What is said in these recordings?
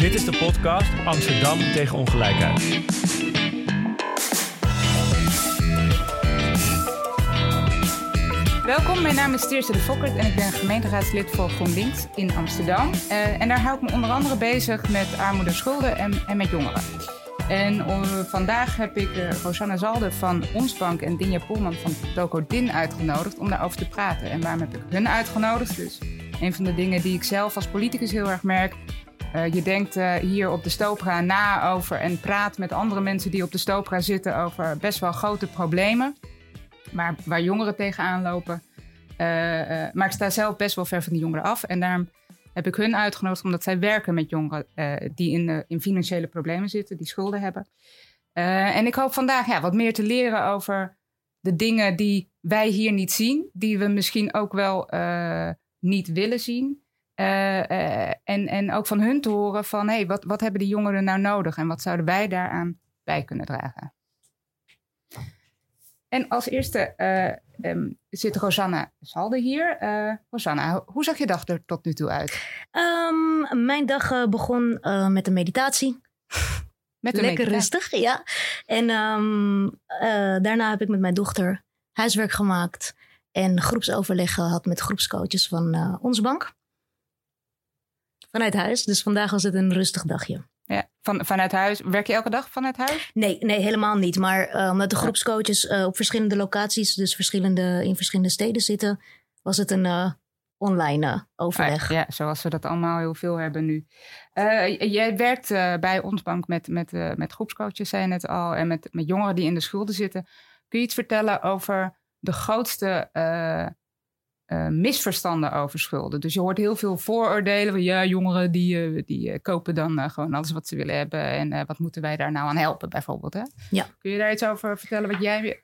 Dit is de podcast Amsterdam tegen ongelijkheid. Welkom, mijn naam is Teerse de Fokkert en ik ben gemeenteraadslid voor GroenLinks in Amsterdam. Uh, en daar hou ik me onder andere bezig met armoede, schulden en, en met jongeren. En uh, vandaag heb ik uh, Rosanna Zalde van Ons Bank en Dinja Poelman van Toko Din uitgenodigd om daarover te praten. En waarom heb ik hun uitgenodigd? Dus een van de dingen die ik zelf als politicus heel erg merk. Uh, je denkt uh, hier op de Stopra na over en praat met andere mensen die op de Stopra zitten over best wel grote problemen. Maar waar jongeren tegenaan lopen. Uh, maar ik sta zelf best wel ver van die jongeren af. En daarom heb ik hun uitgenodigd omdat zij werken met jongeren die in, in, financiële problemen zitten, die schulden hebben. en ik hoop vandaag ja, wat meer te leren over de dingen die wij hier niet zien, die we misschien ook wel niet willen zien. Uh, uh, en, en ook van hun te horen van, hé, hey, wat, wat hebben die jongeren nou nodig en wat zouden wij daaraan bij kunnen dragen? En als eerste uh, um, zit Rosanna Salde hier. Rosanna, hoe zag je dag er tot nu toe uit? Um, mijn dag begon met een meditatie. Met een Lekker meditatie. rustig, ja. En um, daarna heb ik met mijn dochter huiswerk gemaakt en groepsoverleg gehad met groepscoaches van onze bank. Vanuit huis. Dus vandaag was het een rustig dagje. Ja, van, vanuit huis. Werk je elke dag vanuit huis? Nee, nee helemaal niet. Maar uh, omdat de groepscoaches uh, op verschillende locaties, dus verschillende, in verschillende steden zitten, was het een uh, online overleg. Ja, zoals we dat allemaal heel veel hebben nu. jij werkt bij ons bank met, met, met groepscoaches, zei je net al, en met, met jongeren die in de schulden zitten. Kun je iets vertellen over de grootste uh, uh, misverstanden over schulden. Dus je hoort heel veel vooroordelen van ja, jongeren die, uh, die kopen dan gewoon alles wat ze willen hebben. En wat moeten wij daar nou aan helpen, bijvoorbeeld? Hè? Ja. Kun je daar iets over vertellen wat jij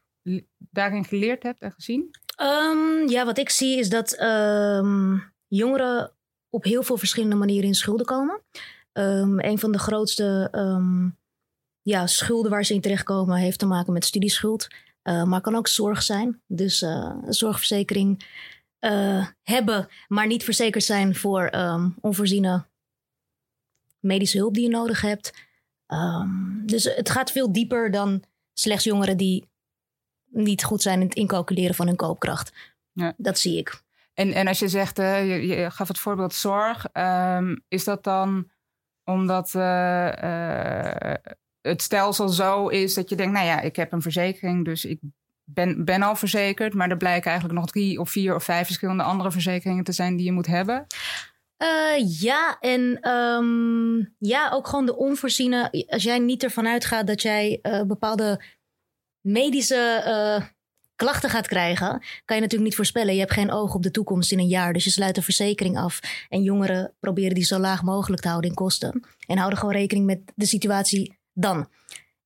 daarin geleerd hebt en gezien? Um, ja, wat ik zie is dat um, jongeren op heel veel verschillende manieren in schulden komen. Um, een van de grootste ja, schulden waar ze in terechtkomen heeft te maken met studieschuld. Maar kan ook zorg zijn. Dus zorgverzekering uh, hebben, maar niet verzekerd zijn voor um, onvoorziene medische hulp die je nodig hebt. Um, dus het gaat veel dieper dan slechts jongeren die niet goed zijn in het incalculeren van hun koopkracht. Ja. Dat zie ik. En, en als je zegt, je, je gaf het voorbeeld zorg, um, is dat dan omdat het stelsel zo is dat je denkt, nou ja, ik heb een verzekering, dus ik ben, ben al verzekerd. Maar er blijken eigenlijk nog drie of vier of vijf verschillende andere verzekeringen te zijn die je moet hebben. Uh, ja, en um, ja, ook gewoon de onvoorziene. Als jij niet ervan uitgaat dat jij uh, bepaalde medische uh, klachten gaat krijgen, kan je natuurlijk niet voorspellen. Je hebt geen oog op de toekomst in een jaar, dus je sluit een verzekering af. En jongeren proberen die zo laag mogelijk te houden in kosten. En houden gewoon rekening met de situatie dan.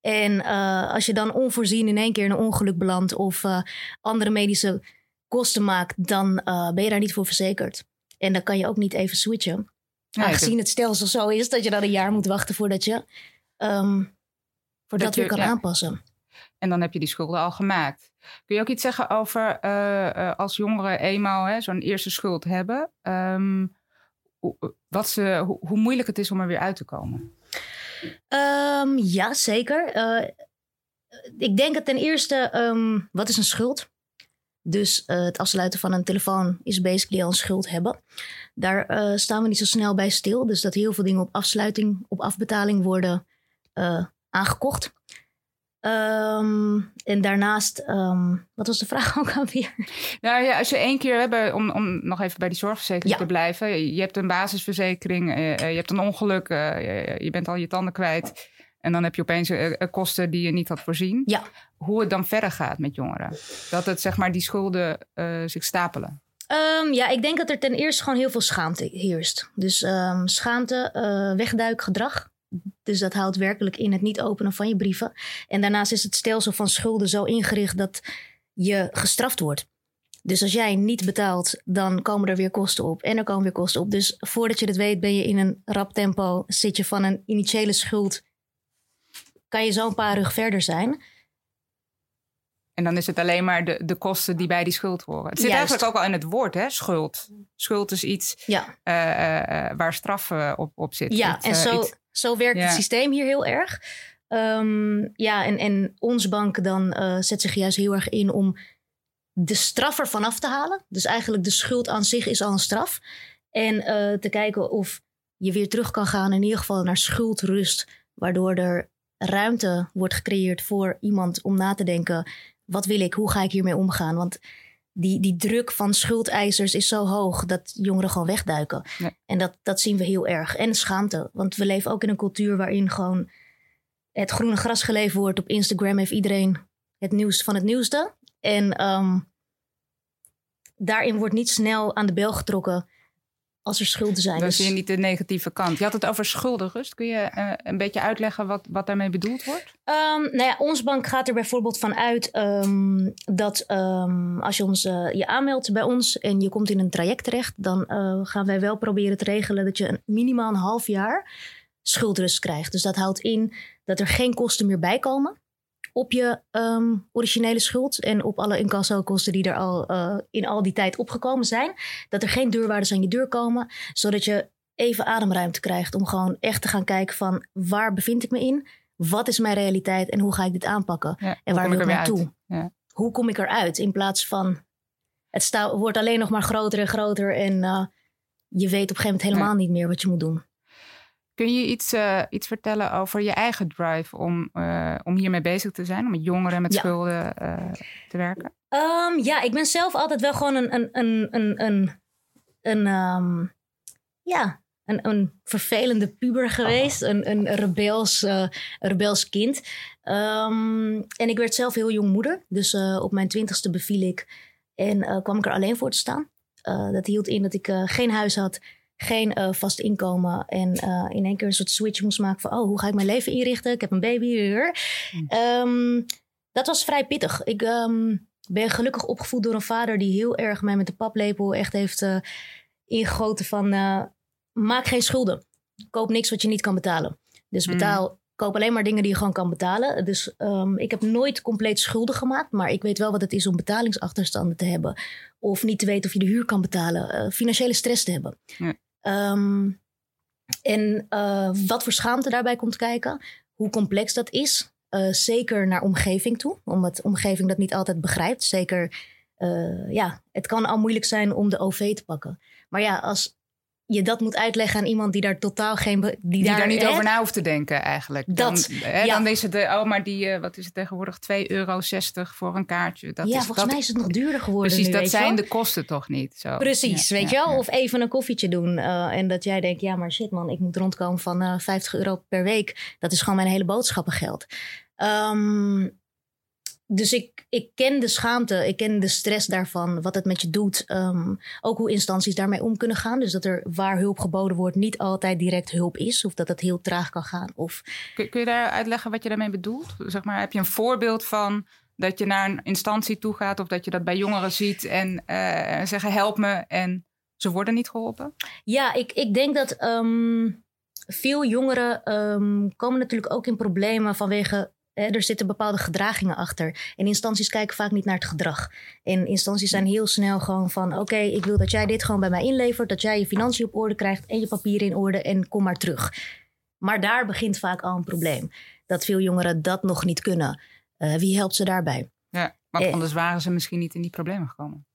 En uh, als je dan onvoorzien in één keer in een ongeluk belandt of uh, andere medische kosten maakt, dan uh, ben je daar niet voor verzekerd. En dan kan je ook niet even switchen. Aangezien het stelsel zo is dat je dan een jaar moet wachten voordat je um, voordat dat je, weer kan ja. aanpassen. En dan heb je die schulden al gemaakt. Kun je ook iets zeggen over als jongeren eenmaal zo'n eerste schuld hebben, um, wat ze, hoe moeilijk het is om er weer uit te komen? Um, ja, zeker. Uh, ik denk dat ten eerste, um, wat is een schuld? Dus uh, het afsluiten van een telefoon is basically al een schuld hebben. Daar uh, staan we niet zo snel bij stil. Dus dat heel veel dingen op afsluiting, op afbetaling worden aangekocht. Um, en daarnaast, um, wat was de vraag ook alweer? Nou ja, als je één keer hebt, om, om nog even bij die zorgverzekering ja. te blijven. Je hebt een basisverzekering, uh, je hebt een ongeluk, uh, je bent al je tanden kwijt. En dan heb je opeens kosten die je niet had voorzien. Ja. Hoe het dan verder gaat met jongeren. Dat het, zeg maar, die schulden zich stapelen. Um, ja, ik denk dat er ten eerste gewoon heel veel schaamte heerst. Dus schaamte, wegduikgedrag. Dus dat houdt werkelijk in het niet openen van je brieven. En daarnaast is het stelsel van schulden zo ingericht dat je gestraft wordt. Dus als jij niet betaalt, dan komen er weer kosten op. En er komen weer kosten op. Dus voordat je het weet, ben je in een rap tempo. Zit je van een initiële schuld. Kan je zo een paar rug verder zijn. En dan is het alleen maar de, de kosten die bij die schuld horen. Het zit Juist. eigenlijk ook al in het woord, hè? Schuld. Schuld is iets ja. uh, uh, waar straf op, op zit. Ja, en zo, iets... Zo werkt Ja. het systeem hier heel erg. Ehm, ja, en, en ons bank dan eh, zet zich juist heel erg in om de straf ervan af te halen. Dus eigenlijk de schuld aan zich is al een straf. En eh, te kijken of je weer terug kan gaan, in ieder geval naar schuldrust. Waardoor er ruimte wordt gecreëerd voor iemand om na te denken: wat wil ik, hoe ga ik hiermee omgaan? Want die, die druk van schuldeisers is zo hoog dat jongeren gewoon wegduiken. Ja. En dat, dat zien we heel erg. En schaamte, want we leven ook in een cultuur waarin gewoon het groene gras geleven wordt. Op Instagram heeft iedereen het nieuws van het nieuwste. En ehm, daarin wordt niet snel aan de bel getrokken als er schulden zijn. Dan Dus- zie je niet de negatieve kant. Je had het over schuldenrust. Kun je eh, een beetje uitleggen wat, wat daarmee bedoeld wordt? Ehm, nou ja, ons bank gaat er bijvoorbeeld van uit ehm, dat ehm, als je ons, eh, je aanmeldt bij ons en je komt in een traject terecht, dan eh, gaan wij wel proberen te regelen dat je een, minimaal een half jaar schuldrust krijgt. Dus dat houdt in dat er geen kosten meer bij komen op je ehm, originele schuld en op alle incassokosten die er al eh, in al die tijd opgekomen zijn. Dat er geen deurwaarders aan je deur komen, zodat je even ademruimte krijgt om gewoon echt te gaan kijken van waar bevind ik me in? Wat is mijn realiteit en hoe ga ik dit aanpakken? Ja, En waar wil ik naartoe? Ja. Hoe kom ik eruit? In plaats van het wordt alleen nog maar groter en groter en eh, je weet op een gegeven moment helemaal niet meer wat je moet doen. Kun je iets, eh, iets vertellen over je eigen drive om, eh, om hiermee bezig te zijn? Om met jongeren met Ja. schulden eh, te werken? Ehm, ja, ik ben zelf altijd wel gewoon een, een, een, een, een, een, ehm, ja, een, een vervelende puber geweest. Een, een rebels, eh, rebels kind. Ehm, en ik werd zelf heel jong moeder. Dus op mijn twintigste beviel ik. En kwam ik er alleen voor te staan. Dat hield in dat ik geen huis had. Geen eh, vast inkomen. En eh, in één keer een soort switch moest maken van... oh, hoe ga ik mijn leven inrichten? Ik heb een baby. Hmm. Ehm, dat was vrij pittig. Ik ehm, ben gelukkig opgevoed door een vader... die heel erg mij met de paplepel echt heeft eh, ingegoten van... maak geen schulden. Koop niks wat je niet kan betalen. Dus Hmm. betaal... Koop alleen maar dingen die je gewoon kan betalen. Dus ehm, ik heb nooit compleet schulden gemaakt. Maar ik weet wel wat het is om betalingsachterstanden te hebben. Of niet te weten of je de huur kan betalen. financiële stress te hebben. Ja. Ehm, en eh, wat voor schaamte daarbij komt kijken. Hoe complex dat is. Eh, zeker naar omgeving toe. Omdat omgeving dat niet altijd begrijpt. Zeker, eh, ja, het kan al moeilijk zijn om de OV te pakken. Maar ja, als je dat moet uitleggen aan iemand die daar totaal geen... Die, Die daar niet hè, over na hoeft te denken eigenlijk. Dan, Dat, hè, ja. dan is het, eh, oh, maar die, eh, wat is het tegenwoordig, 2,60 euro voor een kaartje. Dat ja, is, volgens dat, mij is het nog duurder geworden Precies, nu, dat zijn wel? de kosten toch niet? Zo. Precies, Ja, weet ja, je wel? Of even een koffietje doen. eh, en dat jij denkt, ja, maar shit man, ik moet rondkomen van eh 50 euro per week. Dat is gewoon mijn hele boodschappengeld. Ehm, dus ik, ik ken de schaamte, ik ken de stress daarvan, wat het met je doet. Ehm, ook hoe instanties daarmee om kunnen gaan. Dus dat er waar hulp geboden wordt niet altijd direct hulp is. Of dat het heel traag kan gaan. Of Kun, kun je daar uitleggen wat je daarmee bedoelt? Zeg maar, heb je een voorbeeld van dat je naar een instantie toe gaat... of dat je dat bij jongeren ziet en eh, zeggen help me en ze worden niet geholpen? Ja, ik, ik denk dat ehm, veel jongeren ehm, komen natuurlijk ook in problemen vanwege. Hè, er zitten bepaalde gedragingen achter. En instanties kijken vaak niet naar het gedrag. En instanties zijn heel snel gewoon van: oké, ik wil dat jij dit gewoon bij mij inlevert. Dat jij je financiën op orde krijgt en je papieren in orde en kom maar terug. Maar daar begint vaak al een probleem. Dat veel jongeren dat nog niet kunnen. Eh, wie helpt ze daarbij? Ja, want Eh. anders waren ze misschien niet in die problemen gekomen.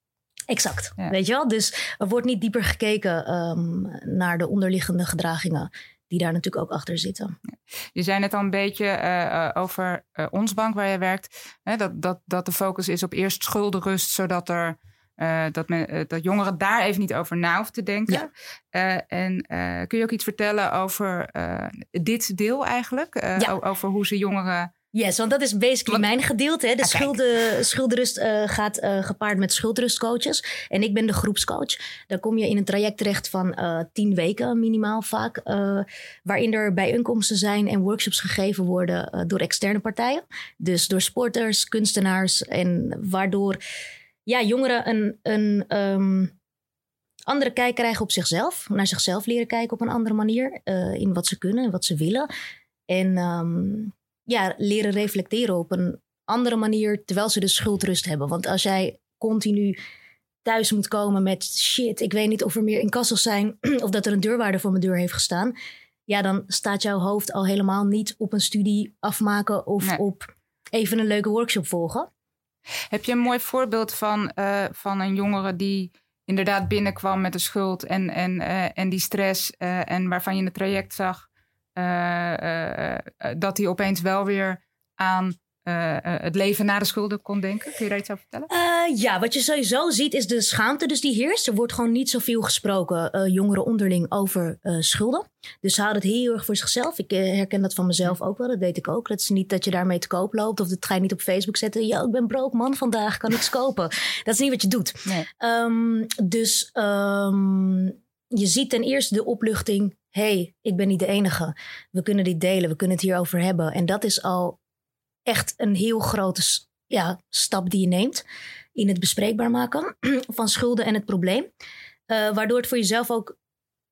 Exact. Ja. Weet je wel? Dus er wordt niet dieper gekeken ehm, naar de onderliggende gedragingen. Die daar natuurlijk ook achter zitten. Je zei net al een beetje eh, eh, over eh, ons bank waar je werkt. Hè, dat, dat, dat de focus is op eerst schuldenrust, zodat er. dat, men, dat jongeren daar even niet over na hoeven te denken. Ja. En kun je ook iets vertellen over dit deel eigenlijk? Ja. Over hoe ze jongeren. Yes, want dat is basically Want- mijn gedeelte. Hè? De Ah, schulden, eh, gaat eh, gepaard met schuldrustcoaches. En ik ben de groepscoach. Dan kom je in een traject terecht van eh, tien weken minimaal vaak. waarin er bijeenkomsten zijn en workshops gegeven worden door externe partijen. Dus door sporters, kunstenaars. En waardoor ja, jongeren een, een ehm, andere kijk krijgen op zichzelf. Naar zichzelf leren kijken op een andere manier. in wat ze kunnen en wat ze willen. En ehm, ja, leren reflecteren op een andere manier. Terwijl ze de schuldrust hebben. Want als jij continu thuis moet komen met shit. Ik weet niet of er meer incassos zijn. Of dat er een deurwaarder voor mijn deur heeft gestaan. ja, dan staat jouw hoofd al helemaal niet op een studie afmaken of Nee. op even een leuke workshop volgen. Heb je een mooi voorbeeld van, eh, van een jongere die inderdaad binnenkwam met de schuld en, en, eh, en die stress eh, en waarvan je in het traject zag dat hij opeens wel weer aan eh, eh, het leven na de schulden kon denken? Kun je daar iets over vertellen? Eh, ja, wat je sowieso ziet is de schaamte dus die heerst. Er wordt gewoon niet zoveel gesproken, eh, jongeren onderling, over eh, schulden. Dus ze houden het heel erg voor zichzelf. Ik eh, herken dat van mezelf ook wel, dat weet ik ook. Dat is niet dat je daarmee te koop loopt of dat ga je niet op Facebook zetten. Ja, ik ben broke man vandaag, kan niks kopen. Dat is niet wat je doet. Nee. Ehm, dus ehm, je ziet ten eerste de opluchting. Hey, ik ben niet de enige. We kunnen dit delen, we kunnen het hierover hebben. En dat is al echt een heel grote ja, stap die je neemt in het bespreekbaar maken van schulden en het probleem. Eh, waardoor het voor jezelf ook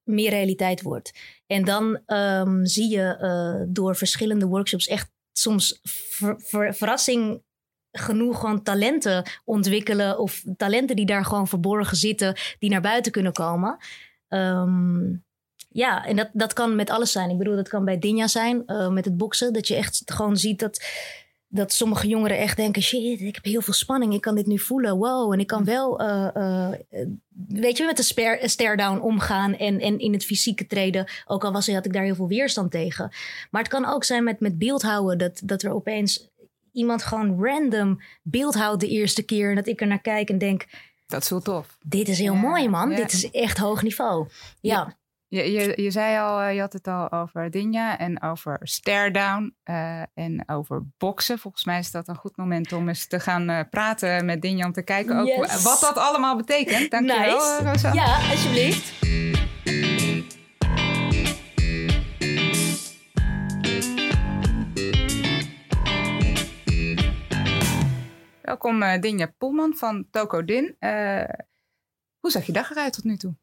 meer realiteit wordt. En dan ehm, zie je eh, door verschillende workshops echt soms ver- ver- verrassing genoeg gewoon talenten ontwikkelen of talenten die daar gewoon verborgen zitten, die naar buiten kunnen komen. Ehm, ja, en dat, dat kan met alles zijn. Ik bedoel, dat kan bij Dinja zijn, eh, met het boksen. Dat je echt gewoon ziet dat, dat sommige jongeren echt denken... shit, ik heb heel veel spanning, ik kan dit nu voelen. Wow, en ik kan wel, eh, eh, weet je, met de stare-down omgaan... En, en in het fysieke treden. Ook al was, had ik daar heel veel weerstand tegen. Maar het kan ook zijn met, met beeldhouden... Dat, dat er opeens iemand gewoon random beeld houdt de eerste keer... en dat ik er naar kijk en denk... Dat is heel tof. dit is heel Ja, mooi, man. ja. Dit is echt hoog niveau. ja. Je, je, je zei al, eh, je had het al over Dinja en over stare down eh, en over boksen. Volgens mij is dat een goed moment om eens te gaan eh, praten met Dinja om te kijken ook Yes. wat dat allemaal betekent. Dankjewel, Nice. eh, Rosanne. Ja, alsjeblieft. Welkom Dinja Poelman van Toko Din. Hoe zag je dag eruit tot nu toe?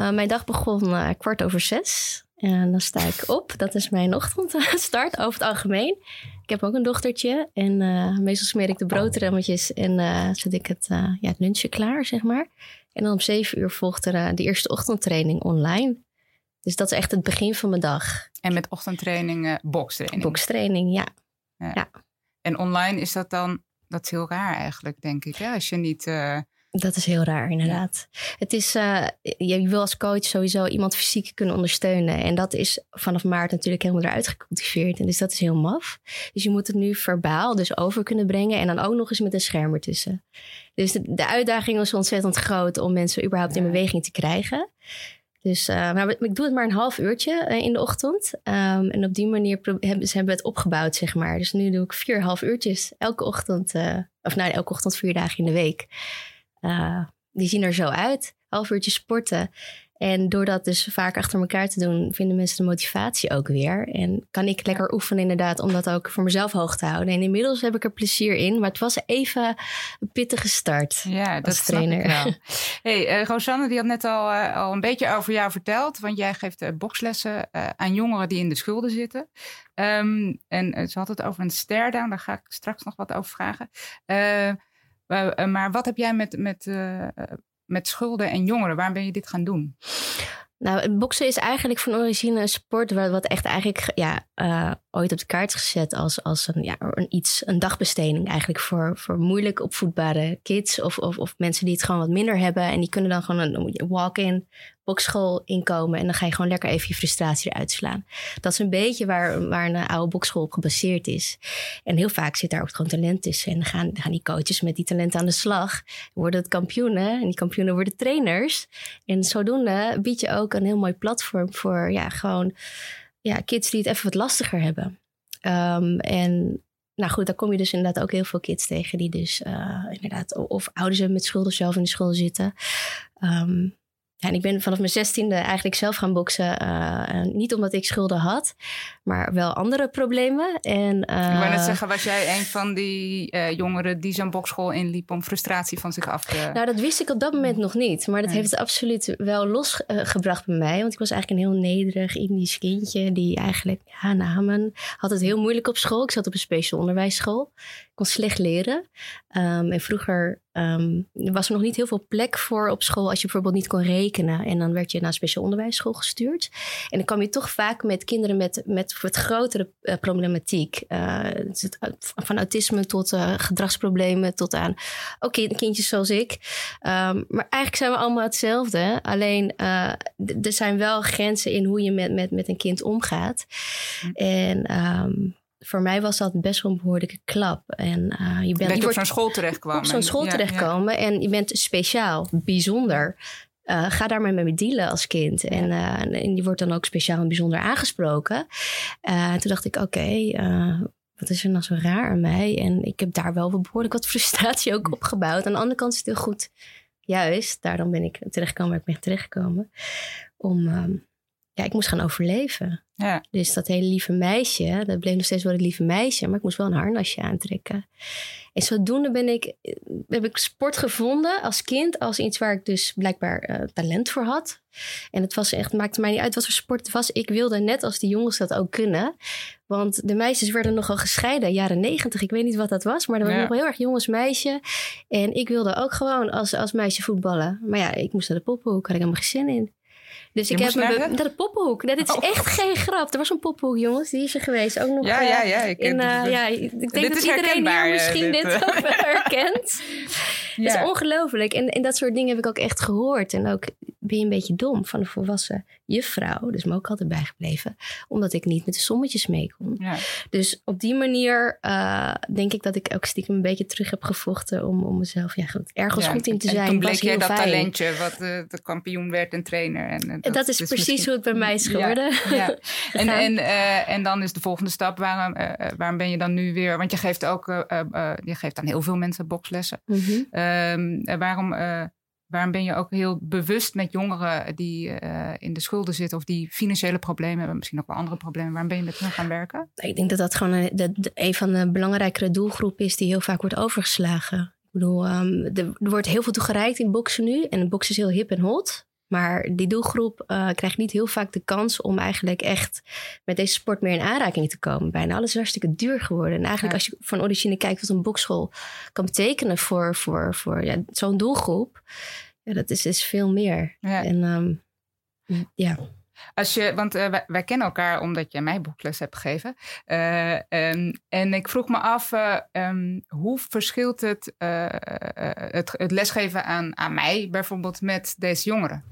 Uh, mijn dag begon uh, kwart over zes. En dan sta ik op. Dat is mijn ochtendstart over het algemeen. Ik heb ook een dochtertje. En uh, meestal smeer ik de broodremmetjes en zet ik het, ja, het lunchje klaar, zeg maar. En dan om zeven uur volgt er de eerste ochtendtraining online. Dus dat is echt het begin van mijn dag. En met ochtendtraining, bokstraining? Bokstraining, ja. ja. ja. En online is dat dan, dat is heel raar eigenlijk, denk ik. Hè? Als je niet... Dat is heel raar, inderdaad. Ja. Het is, uh, je wil als coach sowieso iemand fysiek kunnen ondersteunen. En dat is vanaf maart natuurlijk helemaal eruit gecultiveerd. En dus dat is heel maf. Dus je moet het nu verbaal dus over kunnen brengen. En dan ook nog eens met een scherm ertussen. Dus de, de uitdaging was ontzettend groot om mensen überhaupt ja. in beweging te krijgen. Dus uh, maar ik doe het maar een half uurtje uh, in de ochtend. Um, en op die manier hebben ze hebben het opgebouwd, zeg maar. Dus nu doe ik vier half uurtjes elke ochtend. Of nou, elke ochtend vier dagen in de week. Uh, die zien er zo uit. Half uurtje sporten. En door dat dus vaak achter elkaar te doen, vinden mensen de motivatie ook weer. En kan ik lekker oefenen inderdaad om dat ook voor mezelf hoog te houden. En inmiddels heb ik er plezier in. Maar het was even een pittige start ja, dat trainer. Snap ik wel. hey, uh, Rosanne die had net al, uh, al een beetje over jou verteld. Want jij geeft uh, bokslessen aan jongeren die in de schulden zitten. Um, en ze had het over een stare-down. Daar ga ik straks nog wat over vragen. Uh, maar wat heb jij met, met, uh, met schulden en jongeren? Waarom ben je dit gaan doen? Nou, boksen is eigenlijk van origine een sport wat echt eigenlijk ja, uh, ooit op de kaart gezet als, als een, ja, een, iets, een dagbesteding eigenlijk voor, voor moeilijk opvoedbare kids of, of, of mensen die het gewoon wat minder hebben. En die kunnen dan gewoon een walk-in bokschool inkomen en dan ga je gewoon lekker even je frustratie eruit slaan. Dat is een beetje waar, waar een oude bokschool op gebaseerd is. En heel vaak zit daar ook gewoon talent tussen. En gaan, gaan die coaches met die talenten aan de slag. Worden het kampioenen en die kampioenen worden trainers. En zodoende bied je ook een heel mooi platform voor ja, gewoon ja, kids die het even wat lastiger hebben. Um, en nou goed, daar kom je dus inderdaad ook heel veel kids tegen die dus uh, inderdaad of ouders hebben met schulden zelf in de schulden zitten. Ja, en ik ben vanaf mijn zestiende eigenlijk zelf gaan boksen. Uh, niet omdat ik schulden had, maar wel andere problemen. En, uh, ik wou net zeggen, was jij een van die uh, jongeren die zo'n bokschool inliep om frustratie van zich af te... Nou, dat wist ik op dat moment nog niet. Maar dat nee. heeft het absoluut wel losgebracht bij mij. Want ik was eigenlijk een heel nederig Indisch kindje die eigenlijk, ja, namen, had het heel moeilijk op school. Ik zat op een speciaal onderwijsschool. Kon slecht leren. Um, en vroeger ehm, was er nog niet heel veel plek voor op school als je bijvoorbeeld niet kon rekenen. En dan werd je naar een speciaal onderwijsschool gestuurd. En dan kwam je toch vaak met kinderen met, met wat grotere uh, problematiek. Uh, van autisme tot uh, gedragsproblemen tot aan ook oh, kindjes zoals ik. Um, maar eigenlijk zijn we allemaal hetzelfde. Alleen er zijn wel grenzen in hoe je met, met, met een kind omgaat. Hm. En voor mij was dat best wel een behoorlijke klap. En, uh, je bent dat je op zo'n school terechtkwam. Op zo'n school ja, terechtkomen ja. en je bent speciaal, bijzonder. Uh, ga daar maar mee dealen als kind. Ja. En, uh, en je wordt dan ook speciaal en bijzonder aangesproken. En toen dacht ik, oké, okay, wat is er nou zo raar aan mij? En ik heb daar wel behoorlijk wat frustratie ook opgebouwd. Aan de andere kant is het heel goed. Juist, daarom ben ik terechtgekomen waar ik ben terechtgekomen. Om, um, ja, ik moest gaan overleven. Ja. Dus dat hele lieve meisje, dat bleef nog steeds wel het lieve meisje, maar ik moest wel een harnasje aantrekken. En zodoende ben ik, heb ik sport gevonden als kind, als iets waar ik dus blijkbaar uh, talent voor had. En het was echt, maakte mij niet uit wat voor sport het was. Ik wilde net als de jongens dat ook kunnen. Want de meisjes werden nogal gescheiden, jaren negentig. Ik weet niet wat dat was, maar dat was ja. nog wel heel erg jongens meisje. En ik wilde ook gewoon als, als meisje voetballen. Maar ja, ik moest naar de poppenhoek, had ik helemaal geen zin in. Dus ik heb me naar de poppenhoek. Dat is oh. echt geen grap. Er was een poppenhoek, jongens. Die is er geweest. Ook nog. Ja, ja, ja. Ik, in, uh, ja, ik denk dat iedereen hier misschien dit, dit ook herkent. ja. Het is ongelooflijk. En, en dat soort dingen heb ik ook echt gehoord. En ook ben je een beetje dom van een volwassen juffrouw. Dus me ook altijd bijgebleven. Omdat ik niet met de sommetjes mee kon. Ja. Dus op die manier uh, denk ik dat ik ook stiekem een beetje terug heb gevochten. Om, om mezelf ja, goed, ergens ja, goed in te zijn. En toen bleek jij dat fijn. talentje wat de, de, kampioen werd en trainer. En, dat, dat is precies misschien... hoe het bij mij is geworden. Ja, en, en, en dan is de volgende stap. Waarom, waarom ben je dan nu weer... Want je geeft ook... je geeft aan heel veel mensen bokslessen. Mm -hmm. waarom Waarom ben je ook heel bewust met jongeren die uh, in de schulden zitten of die financiële problemen hebben, misschien ook wel andere problemen? Waarom ben je met hen gaan werken? Ik denk dat dat gewoon een, een van de belangrijkere doelgroepen is die heel vaak wordt overgeslagen. Ik bedoel, er, er, wordt heel veel toegereikt in boksen nu en boksen is heel hip en hot. Maar die doelgroep uh, krijgt niet heel vaak de kans om eigenlijk echt met deze sport meer in aanraking te komen. Bijna alles is hartstikke duur geworden. En eigenlijk ja. als je van origine kijkt wat een bokschool kan betekenen voor, voor, voor ja, zo'n doelgroep. Ja, dat is, is veel meer. Ja. En um, ja. Als je, want uh, wij, kennen elkaar omdat jij mij boekles hebt gegeven. Uh, um, en ik vroeg me af, uh, um, hoe verschilt het, het, het, lesgeven aan, aan mij bijvoorbeeld met deze jongeren?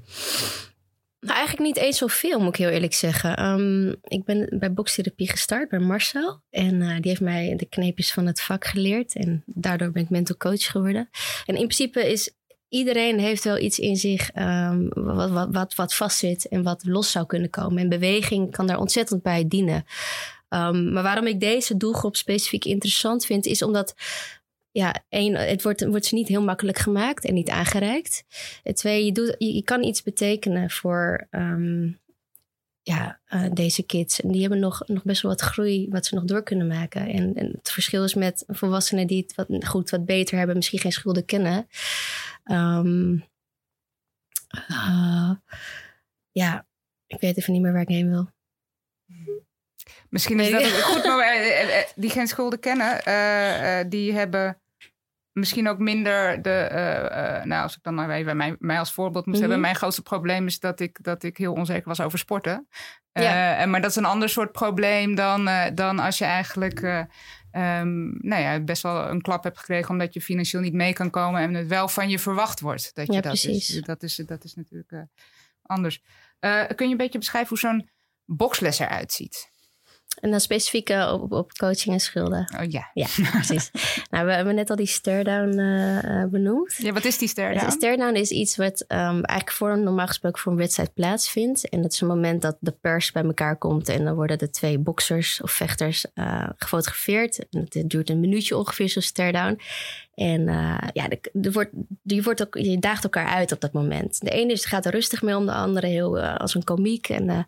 Nou, eigenlijk niet eens zoveel, moet ik heel eerlijk zeggen. Um, ik ben bij bokstherapie gestart bij Marcel. En die heeft mij de kneepjes van het vak geleerd. En daardoor ben ik mental coach geworden. En in principe is iedereen heeft wel iets in zich um, wat, wat, wat, vastzit en wat los zou kunnen komen. En beweging kan daar ontzettend bij dienen. Um, maar waarom ik deze doelgroep specifiek interessant vind, is omdat ja, één, het wordt, wordt ze niet heel makkelijk gemaakt en niet aangereikt. En twee, je, doet, je, kan iets betekenen voor um, ja, uh, deze kids. En die hebben nog, nog best wel wat groei wat ze nog door kunnen maken. En, en het verschil is met volwassenen die het wat, goed, wat beter hebben, misschien geen schulden kennen. Um, uh, ja, ik weet even niet meer waar ik heen wil. Misschien is dat ook goed, maar eh, die geen schulden kennen, uh, die hebben misschien ook minder de. Uh, nou, als ik dan maar even mij, mij als voorbeeld moest mm -hmm. hebben. Mijn grootste probleem is dat ik, dat ik heel onzeker was over sporten. Ja. Maar dat is een ander soort probleem dan, dan als je eigenlijk. Um, nou ja, best wel een klap hebt gekregen omdat je financieel niet mee kan komen en het wel van je verwacht wordt. Dat je ja, dat precies. Is, dat, is, dat is natuurlijk anders. kun je een beetje beschrijven hoe zo'n boxles eruit ziet? En dan specifiek uh, op, op coaching en schulden. Oh ja. Ja, precies. nou, we hebben net al die stare-down uh, benoemd. Ja, wat is die stare-down? Stare-down is iets wat um, eigenlijk voor, normaal gesproken voor een wedstrijd plaatsvindt. En dat is een moment dat de pers bij elkaar komt. En dan worden de twee boxers of vechters uh, gefotografeerd. En het duurt een minuutje ongeveer, zo'n stare-down. En uh, ja, er wordt, je, wordt ook, je daagt elkaar uit op dat moment. De ene is, gaat er rustig mee om, de andere heel uh, als een komiek. En uh,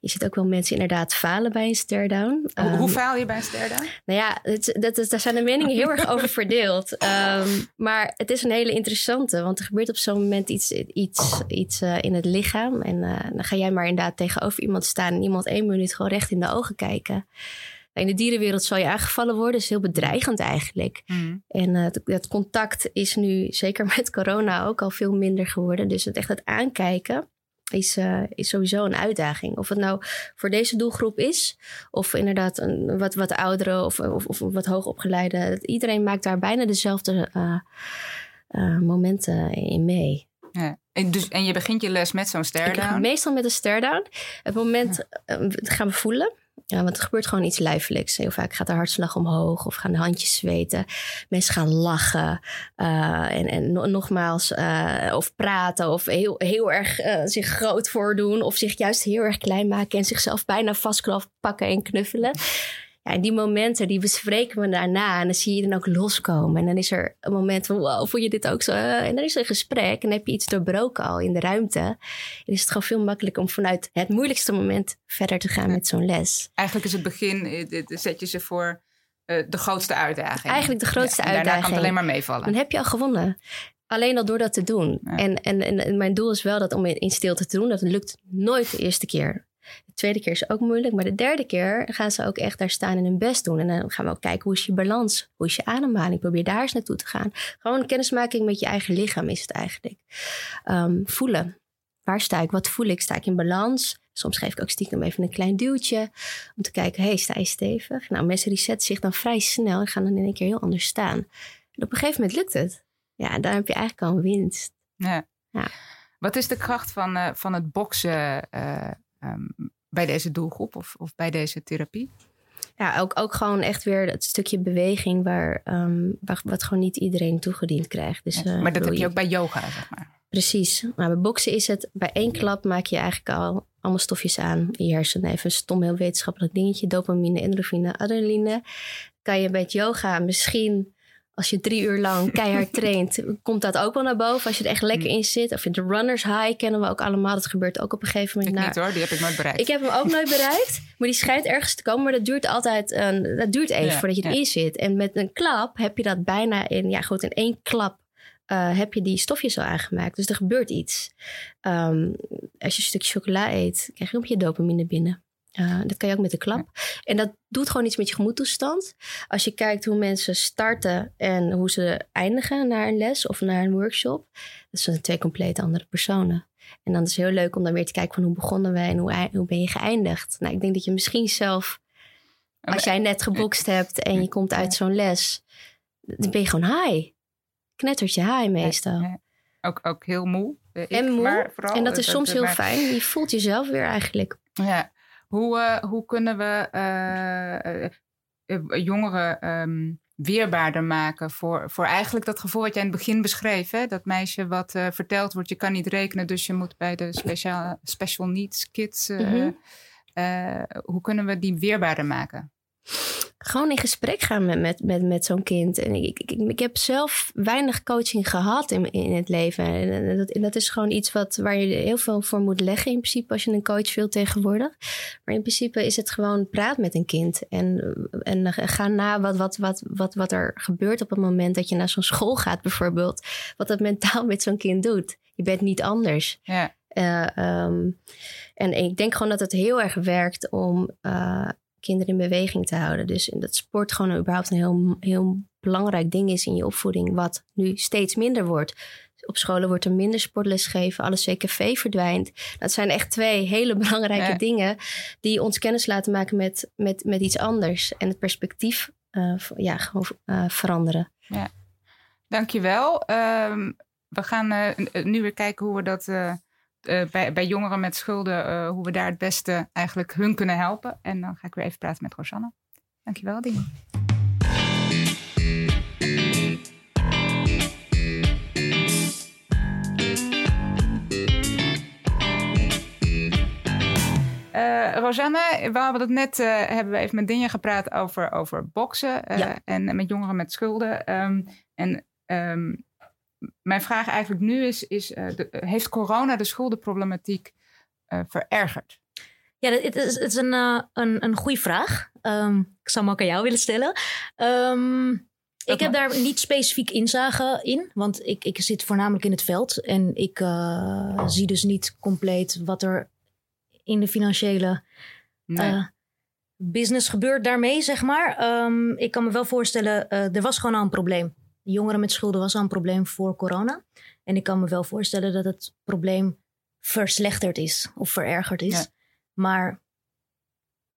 je ziet ook wel mensen inderdaad falen bij een stare-down. Hoe, um, hoe faal je bij een stare-down? Nou ja, het, dat is, daar zijn de meningen heel erg over verdeeld. Um, maar het is een hele interessante, want er gebeurt op zo'n moment iets, iets, iets in het lichaam. En dan ga jij maar inderdaad tegenover iemand staan en iemand één minuut gewoon recht in de ogen kijken In de dierenwereld zal je aangevallen worden. Dat is heel bedreigend eigenlijk. Mhm. En uh, het contact is nu, zeker met corona, ook al veel minder geworden. Dus het echt het aankijken is, uh, is sowieso een uitdaging. Of het nou voor deze doelgroep is, of inderdaad een wat, wat oudere of, of, of wat hoogopgeleide. Iedereen maakt daar bijna dezelfde uh, momenten in mee. Ja. En, dus, en je begint je les met zo'n stare-down? Meestal met een stare-down. Het moment ja. gaan we voelen. Ja, want er gebeurt gewoon iets lijfelijks. Heel vaak gaat de hartslag omhoog of gaan de handjes zweten. Mensen gaan lachen uh, en, en nogmaals, uh, of praten of heel, heel erg uh, zich groot voordoen. Of zich juist heel erg klein maken en zichzelf bijna vastpakken en knuffelen. Ja, en die momenten, die bespreken we daarna. En dan zie je dan ook loskomen. En dan is er een moment van, wow, voel je dit ook zo? En dan is er een gesprek en dan heb je iets doorbroken al in de ruimte. En is het gewoon veel makkelijker om vanuit het moeilijkste moment verder te gaan met zo'n les. Eigenlijk is het begin, zet je ze voor uh, de grootste uitdaging. Eigenlijk de grootste ja, uitdaging. Daarna kan het alleen maar meevallen. Dan heb je al gewonnen. Alleen al door dat te doen. Ja. En, en, en, mijn doel is wel dat om in stilte te doen. Dat lukt nooit de eerste keer. De tweede keer is ook moeilijk, maar de derde keer gaan ze ook echt daar staan en hun best doen. En dan gaan we ook kijken hoe is je balans, hoe is je ademhaling. Probeer daar eens naartoe te gaan. Gewoon kennismaking met je eigen lichaam is het eigenlijk. Um, voelen. Waar sta ik? Wat voel ik? Sta ik in balans? Soms geef ik ook stiekem even een klein duwtje om te kijken, hey, sta je stevig? Nou, mensen resetten zich dan vrij snel en gaan dan in één keer heel anders staan. En op een gegeven moment lukt het. Ja, en dan heb je eigenlijk al een winst. Ja. ja. Wat is de kracht van, uh, van het boksen uh, um, bij deze doelgroep of, of bij deze therapie? Ja, ook, ook gewoon echt weer het stukje beweging waar, um, waar wat gewoon niet iedereen toegediend krijgt. Dus, ja, maar dat heb je ook bij yoga, zeg maar. Precies. Maar bij boksen is het, bij één klap maak je eigenlijk al allemaal stofjes aan in je hersenen. Even een stom, heel wetenschappelijk dingetje. Dopamine, endorfine, adrenaline. Kan je met yoga misschien als je drie uur lang keihard traint, komt dat ook wel naar boven. Als je er echt lekker in zit. Of de runners high kennen we ook allemaal. Dat gebeurt ook op een gegeven moment. Ik niet hoor, die heb ik nooit bereikt. Ik heb hem ook nooit bereikt. Maar die schijnt ergens te komen. Maar dat duurt altijd, een, dat duurt even ja, voordat je erin ja. zit. En met een klap heb je dat bijna in, ja goed, in één klap. Uh, heb je die stofjes al aangemaakt. Dus er gebeurt iets. Um, als je een stukje chocola eet, krijg je ook je dopamine binnen. Uh, dat kan je ook met de klap. En dat doet gewoon iets met je gemoedtoestand. Als je kijkt hoe mensen starten en hoe ze eindigen naar een les of naar een workshop. Dat zijn twee compleet andere personen. En dan is het heel leuk om dan weer te kijken van hoe begonnen wij en hoe, hoe ben je geëindigd. Nou, ik denk dat je misschien zelf, als jij net gebokst hebt en je komt uit zo'n les, dan ben je gewoon high. Knettert je high meestal. Ook, ook heel moe. Ik, en moe. Maar vooral, en dat is soms heel maar, fijn. Je voelt jezelf weer eigenlijk. Ja. Hoe, uh, hoe kunnen we uh, uh, jongeren um, weerbaarder maken voor, voor eigenlijk dat gevoel wat jij in het begin beschreef? Hè? Dat meisje wat verteld wordt, je kan niet rekenen, dus je moet bij de speciaal, special needs kids. Mm -hmm. hoe kunnen we die weerbaarder maken? Gewoon in gesprek gaan met, met, met, met zo'n kind. En ik, ik, ik heb zelf weinig coaching gehad in, in het leven. En dat, en dat is gewoon iets wat, waar je heel veel voor moet leggen in principe als je een coach wilt tegenwoordig. Maar in principe is het gewoon praat met een kind. En, en ga na wat, wat, wat, wat, wat er gebeurt op het moment dat je naar zo'n school gaat bijvoorbeeld. Wat dat mentaal met zo'n kind doet. Je bent niet anders. Ja. Uh, um, en ik denk gewoon dat het heel erg werkt om uh, kinderen in beweging te houden. Dus dat sport gewoon überhaupt een heel, heel belangrijk ding is in je opvoeding, wat nu steeds minder wordt. Op scholen wordt er minder sportles gegeven, alle CKV verdwijnt. Dat zijn echt twee hele belangrijke ja. dingen die ons kennis laten maken met, met, met iets anders. En het perspectief uh, ja, gewoon uh, veranderen. Ja. Dankjewel. Um, we gaan uh, nu weer kijken hoe we dat uh, bij, bij jongeren met schulden, uh, hoe we daar het beste eigenlijk hun kunnen helpen. En dan ga ik weer even praten met Rosanne. Dankjewel, Dien. Uh, Rosanne, we hadden het net, uh, hebben we even met Dinja gepraat over, over boksen uh, ja. en met jongeren met schulden. Um, en um, mijn vraag eigenlijk nu is, is uh, de, heeft corona de schuldenproblematiek uh, verergerd? Ja, het is, het is een, een, een goede vraag. Um, ik zou hem ook aan jou willen stellen. Um, ik heb daar niet specifiek inzage in, want ik, ik zit voornamelijk in het veld. En ik zie dus niet compleet wat er in de financiële... Nee. business gebeurt daarmee, zeg maar. Ehm, ik kan me wel voorstellen, uh, er was gewoon al een probleem. Jongeren met schulden was al een probleem voor corona. En ik kan me wel voorstellen dat het probleem verslechterd is of verergerd is. Maar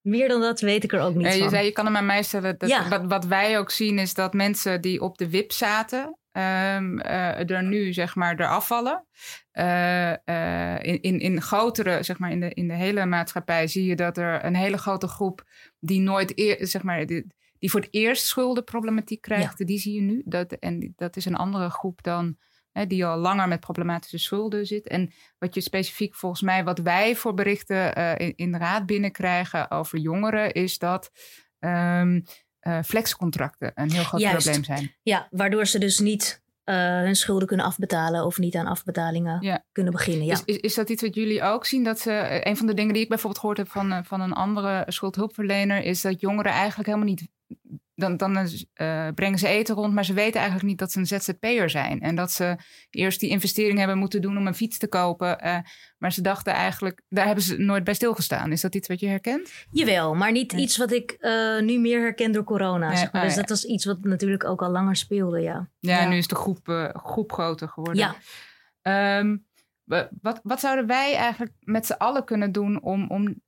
meer dan dat weet ik er ook niet ja, je van. Zei, je kan hem aan mij stellen. Dat, ja. wat, wat wij ook zien is dat mensen die op de wip zaten... Um, er nu zeg maar eraf vallen. Uh, uh, in, in, in grotere, zeg maar in de, in de hele maatschappij zie je dat er een hele grote groep die nooit eer, zeg maar, die, die voor het eerst schuldenproblematiek krijgt, die zie je nu. Dat, en dat is een andere groep dan hè, die al langer met problematische schulden zit. En wat je specifiek volgens mij, wat wij voor berichten in, in de raad binnenkrijgen over jongeren, is dat. Um, uh, flexcontracten een heel groot probleem zijn. Ja, waardoor ze dus niet uh, hun schulden kunnen afbetalen of niet aan afbetalingen kunnen beginnen. Ja. Is, is, is, dat iets wat jullie ook zien? Dat ze, eh, een van de dingen die ik bijvoorbeeld gehoord heb van, van een andere schuldhulpverlener, is dat jongeren eigenlijk helemaal niet dan, dan uh, brengen ze eten rond, maar ze weten eigenlijk niet dat ze een ZZP'er zijn. En dat ze eerst die investering hebben moeten doen om een fiets te kopen. Uh, maar ze dachten eigenlijk, daar hebben ze nooit bij stilgestaan. Is dat iets wat je herkent? Jawel, maar niet iets wat ik uh, nu meer herken door corona. zeg maar. Ah, dus dat was iets wat natuurlijk ook al langer speelde, ja. Ja, nu is de groep, groep groter geworden. Ja. Um, wat, wat zouden wij eigenlijk met z'n allen kunnen doen om, om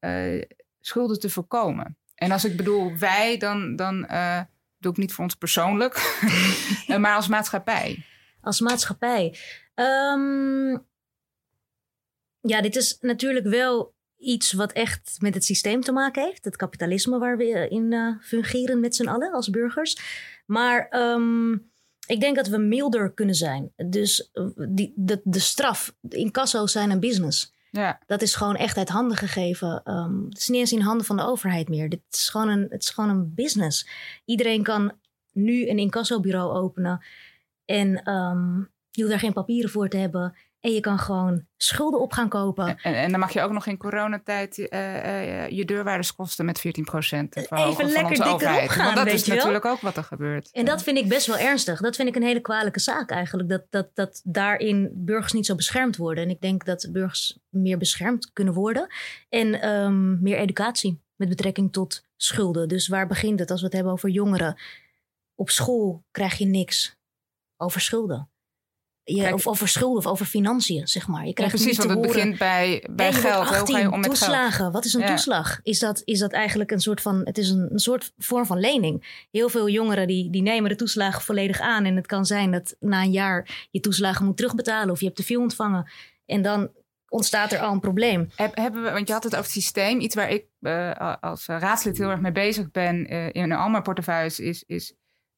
schulden te voorkomen? En als ik bedoel wij, dan, dan uh, doe ik niet voor ons persoonlijk, eh, maar als maatschappij. Als maatschappij. Um, ja, dit is natuurlijk wel iets wat echt met het systeem te maken heeft. Het kapitalisme waar we in uh, fungeren met z'n allen als burgers. Maar um, ik denk dat we milder kunnen zijn. Dus die, de, de straf, de incasso's zijn een business. Ja. Dat is gewoon echt uit handen gegeven. Um, het is niet eens in handen van de overheid meer. Dit is gewoon een, het is gewoon een business. Iedereen kan nu een incassobureau openen. En um, je hoeft daar geen papieren voor te hebben. En je kan gewoon schulden op gaan kopen. En, en dan mag je ook nog in coronatijd uh, uh, je deurwaardeskosten met 14 procent verhogen Even lekker van onze overheid. Gaan, Want dat is natuurlijk ook wat er gebeurt. En dat vind ik best wel ernstig. Dat vind ik een hele kwalijke zaak eigenlijk. Dat, dat, dat daarin burgers niet zo beschermd worden. En ik denk dat burgers meer beschermd kunnen worden. En um, meer educatie met betrekking tot schulden. Dus waar begint het als we het hebben over jongeren? Op school krijg je niks over schulden je, of over schulden of over financiën, zeg maar. Je krijgt ja, precies, want het begint bij, bij geld. 18, Hoe ga je om met toeslagen. Geld? Wat is een toeslag? Is dat, is dat eigenlijk een soort van... Het is een, een soort vorm van lening. Heel veel jongeren die, die nemen de toeslagen volledig aan. En het kan zijn dat na een jaar je toeslagen moet terugbetalen... of je hebt te veel ontvangen. En dan ontstaat er al een probleem. hebben we, want je had het over het systeem. Iets waar ik uh, als raadslid heel erg mee bezig ben... Uh, in al mijn portefeuilles is... is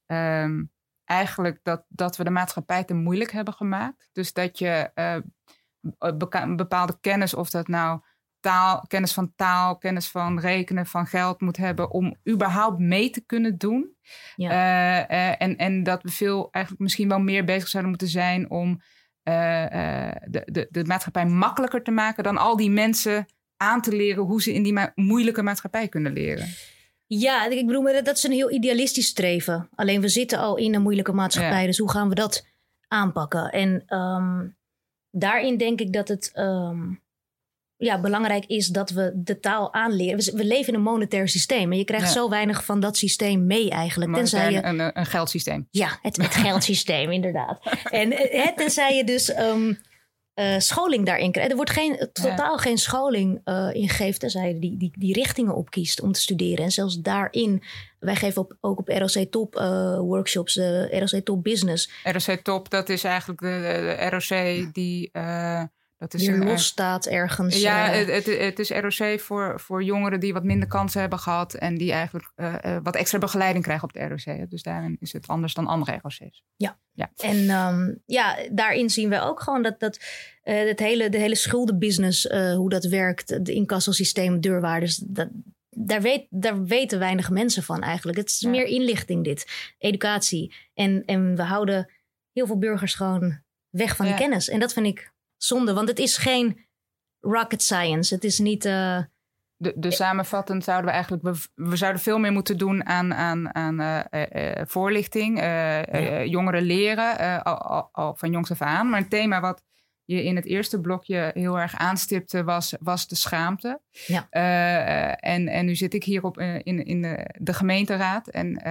um, eigenlijk dat, dat we de maatschappij te moeilijk hebben gemaakt. Dus dat je uh, bepaalde kennis, of dat nou taal, kennis van taal, kennis van rekenen, van geld moet hebben om überhaupt mee te kunnen doen. Ja. Uh, uh, en, en dat we veel eigenlijk misschien wel meer bezig zouden moeten zijn om de, de, de maatschappij makkelijker te maken dan al die mensen aan te leren hoe ze in die ma moeilijke maatschappij kunnen leren. Ja, ik bedoel, dat is een heel idealistisch streven. Alleen we zitten al in een moeilijke maatschappij, dus hoe gaan we dat aanpakken? En um, daarin denk ik dat het um, ja, belangrijk is dat we de taal aanleren. We, leven in een monetair systeem en je krijgt zo weinig van dat systeem mee eigenlijk. Tenzij je, een, een geldsysteem. Ja, het, het geldsysteem inderdaad. En het, eh, tenzij je dus um, uh, scholing daarin krijgt. Er wordt geen, totaal geen scholing uh, in gegeven, tenzij die, die, die richtingen opkiest om te studeren. En zelfs daarin, wij geven op, ook op ROC Top uh, workshops, ROC Top Business. ROC Top, dat is eigenlijk de, de, de ROC die dat is los staat ergens. Ja, uh, het, het, is ROC voor, voor jongeren die wat minder kansen hebben gehad. En die eigenlijk uh, uh, wat extra begeleiding krijgen op de ROC. Dus daarin is het anders dan andere ROC's. Ja, ja. en um, ja, daarin zien we ook gewoon dat, dat het hele, de hele schuldenbusiness, hoe dat werkt. De incassosysteem, deurwaarders, dat, daar, weet, daar weten weinig mensen van eigenlijk. Het is ja. meer inlichting dit, educatie. En, en we houden heel veel burgers gewoon weg van ja. de kennis. En dat vind ik zonde, want het is geen rocket science. Het is niet. Uh... De, de samenvattend zouden we eigenlijk. We, we, zouden veel meer moeten doen aan, aan, aan uh, uh, voorlichting. Ja. Jongeren leren, al, al, al, van jongs af aan. Maar een thema wat je in het eerste blokje heel erg aanstipte, was, was de schaamte. Ja. En, en nu zit ik hier op, in, in de, de gemeenteraad en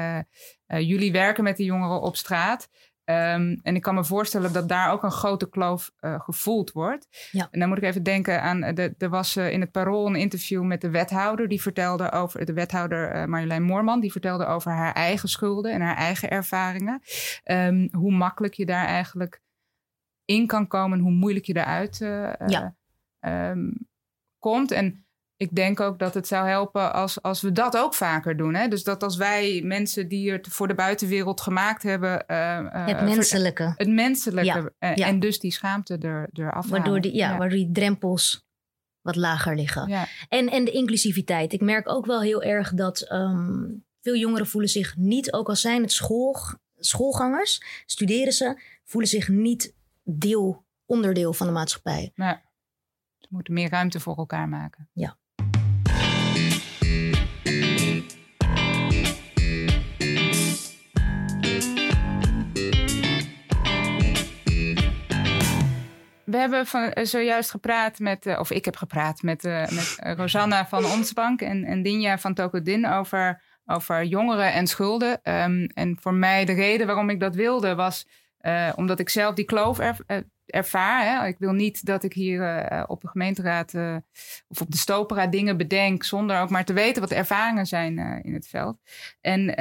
jullie werken met de jongeren op straat. Um, en ik kan me voorstellen dat daar ook een grote kloof gevoeld wordt. Ja. En dan moet ik even denken aan, de, er was in het Parool een interview met de wethouder. Die vertelde over, de wethouder Marjolein Moorman, die vertelde over haar eigen schulden en haar eigen ervaringen. Um, hoe makkelijk je daar eigenlijk in kan komen, hoe moeilijk je eruit ja. um, komt. En ik denk ook dat het zou helpen als, als we dat ook vaker doen. Hè? Dus dat als wij mensen die het voor de buitenwereld gemaakt hebben. Uh, het menselijke. Het menselijke. Ja. Ja. En dus die schaamte er, eraf waardoor die, ja, Waardoor die drempels wat lager liggen. En, en de inclusiviteit. Ik merk ook wel heel erg dat um, veel jongeren voelen zich niet, ook al zijn het school, schoolgangers, studeren ze, voelen zich niet deel, onderdeel van de maatschappij. Ja. Ze moeten meer ruimte voor elkaar maken. Ja. We hebben van, zojuist gepraat met, of ik heb gepraat met, uh, met Rosanna van Ons Bank en, en Dinja van Tokudin over, over jongeren en schulden. Um, en voor mij de reden waarom ik dat wilde was omdat ik zelf die kloof ervaar. Hè. Ik wil niet dat ik hier op de gemeenteraad of op de Stopera dingen bedenk zonder ook maar te weten wat de ervaringen zijn in het veld. En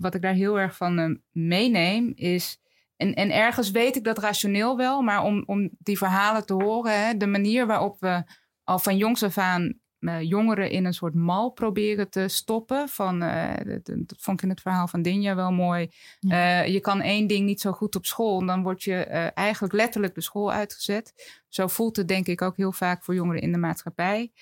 wat ik daar heel erg van meeneem is. En, en ergens weet ik dat rationeel wel, maar om, om die verhalen te horen, hè, de manier waarop we al van jongs af aan uh, jongeren in een soort mal proberen te stoppen. Van, uh, dat, dat, vond ik in het verhaal van Dinja wel mooi. Ja. Uh, je kan één ding niet zo goed op school, en dan word je eigenlijk letterlijk de school uitgezet. Zo voelt het denk ik ook heel vaak voor jongeren in de maatschappij.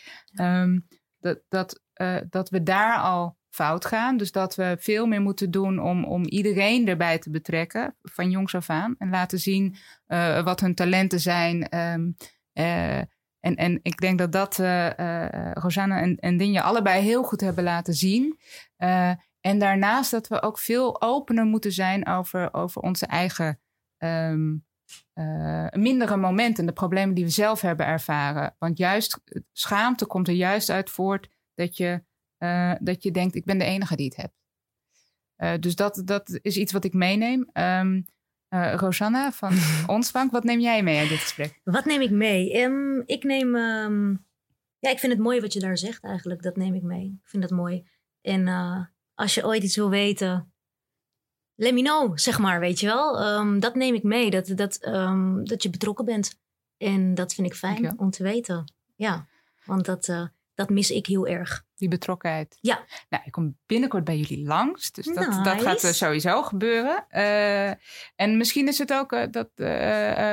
Um, dat, dat, dat we daar al fout gaan. Dus dat we veel meer moeten doen om, om iedereen erbij te betrekken, van jongs af aan. En laten zien wat hun talenten zijn. Um, en, en ik denk dat dat uh, uh, Rosanne en, en Dinje allebei heel goed hebben laten zien. En daarnaast dat we ook veel opener moeten zijn over, over onze eigen um, mindere momenten, de problemen die we zelf hebben ervaren. Want juist schaamte komt er juist uit voort dat je, dat je denkt, ik ben de enige die het hebt. dus dat, dat is iets wat ik meeneem. Um, uh, Rosanna van Ons Bank, wat neem jij mee uit dit gesprek? Wat neem ik mee? Um, ik neem. Um, ja, ik vind het mooi wat je daar zegt eigenlijk. Dat neem ik mee. Ik vind dat mooi. En uh, als je ooit iets wil weten, let me know, zeg maar, weet je wel. Um, dat neem ik mee, dat, dat, dat je betrokken bent. En dat vind ik fijn om te weten. Ja, want dat, dat mis ik heel erg. Die betrokkenheid. Ja. Nou, ik kom binnenkort bij jullie langs. Dus dat, nice. dat gaat uh, sowieso gebeuren. Uh, en misschien is het ook uh, dat,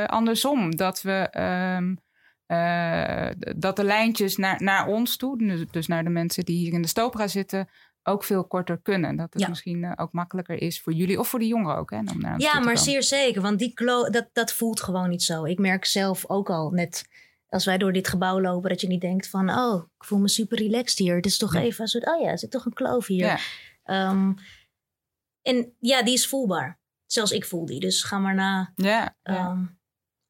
andersom. Dat we... Um, dat de lijntjes naar, naar ons toe, dus naar de mensen die hier in de Stopera zitten, ook veel korter kunnen. Dat het ja. misschien ook makkelijker is voor jullie of voor de jongeren ook. Hè, om naar ja, maar zeer zeker. Want die dat, dat voelt gewoon niet zo. Ik merk zelf ook al net als wij door dit gebouw lopen, dat je niet denkt van, oh, ik voel me super relaxed hier. Het is toch ja. even een soort, oh ja, er zit toch een kloof hier. Ja. Um, en ja, die is voelbaar. Zelfs ik voel die. Dus ga maar na ja, um,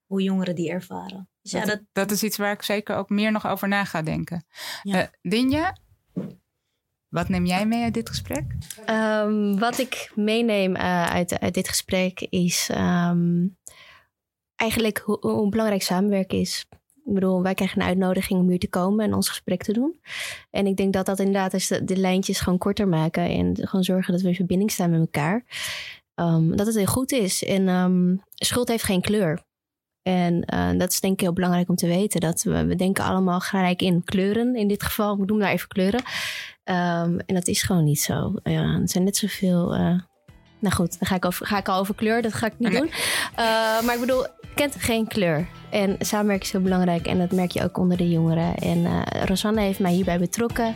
hoe jongeren die ervaren. Dus dat, ja, dat, dat is iets waar ik zeker ook meer nog over na ga denken. Uh, Dinja, wat neem jij mee uit dit gesprek? Um, wat ik meeneem uh, uit, uit dit gesprek is eigenlijk hoe, hoe belangrijk samenwerken is. Ik bedoel, wij krijgen een uitnodiging om hier te komen en ons gesprek te doen. En ik denk dat dat inderdaad is de, lijntjes gewoon korter maken. En gewoon zorgen dat we in verbinding staan met elkaar. Um, dat het heel goed is. En um, schuld heeft geen kleur. En uh, dat is denk ik heel belangrijk om te weten. Dat we, we denken allemaal gelijk in kleuren. In dit geval, ik noem daar even kleuren. Um, en dat is gewoon niet zo. Er zijn net zoveel... Uh, nou goed, dan ga ik, over, ga ik al over kleur. Dat ga ik niet doen. Uh, maar ik bedoel, kent geen kleur. En samenwerken is heel belangrijk en dat merk je ook onder de jongeren. En uh, Rosanne heeft mij hierbij betrokken.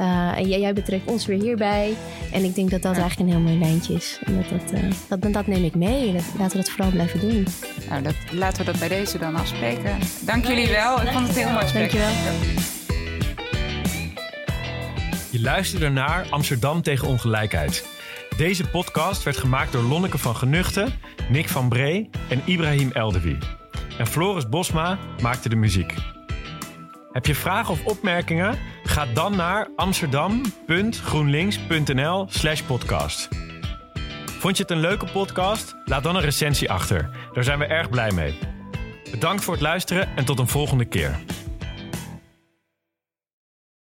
Uh, en jij, jij, betrekt ons weer hierbij. En ik denk dat dat ja. eigenlijk een heel mooi lijntje is. En dat, dat, uh, dat, dat, neem ik mee. Dat, laten we dat vooral blijven doen. Nou, dat, laten we dat bij deze dan afspreken. Dank jullie wel. Ik vond het heel mooi gesprek. Dankjewel. Je luisterde naar Amsterdam tegen ongelijkheid. Deze podcast werd gemaakt door Lonneke van Genuchten, Nick van Bree en Ibrahim Eldewie. En Floris Bosma maakte de muziek. Heb je vragen of opmerkingen? Ga dan naar amsterdam.groenlinks.nl/slash podcast. Vond je het een leuke podcast? Laat dan een recensie achter. Daar zijn we erg blij mee. Bedankt voor het luisteren en tot een volgende keer.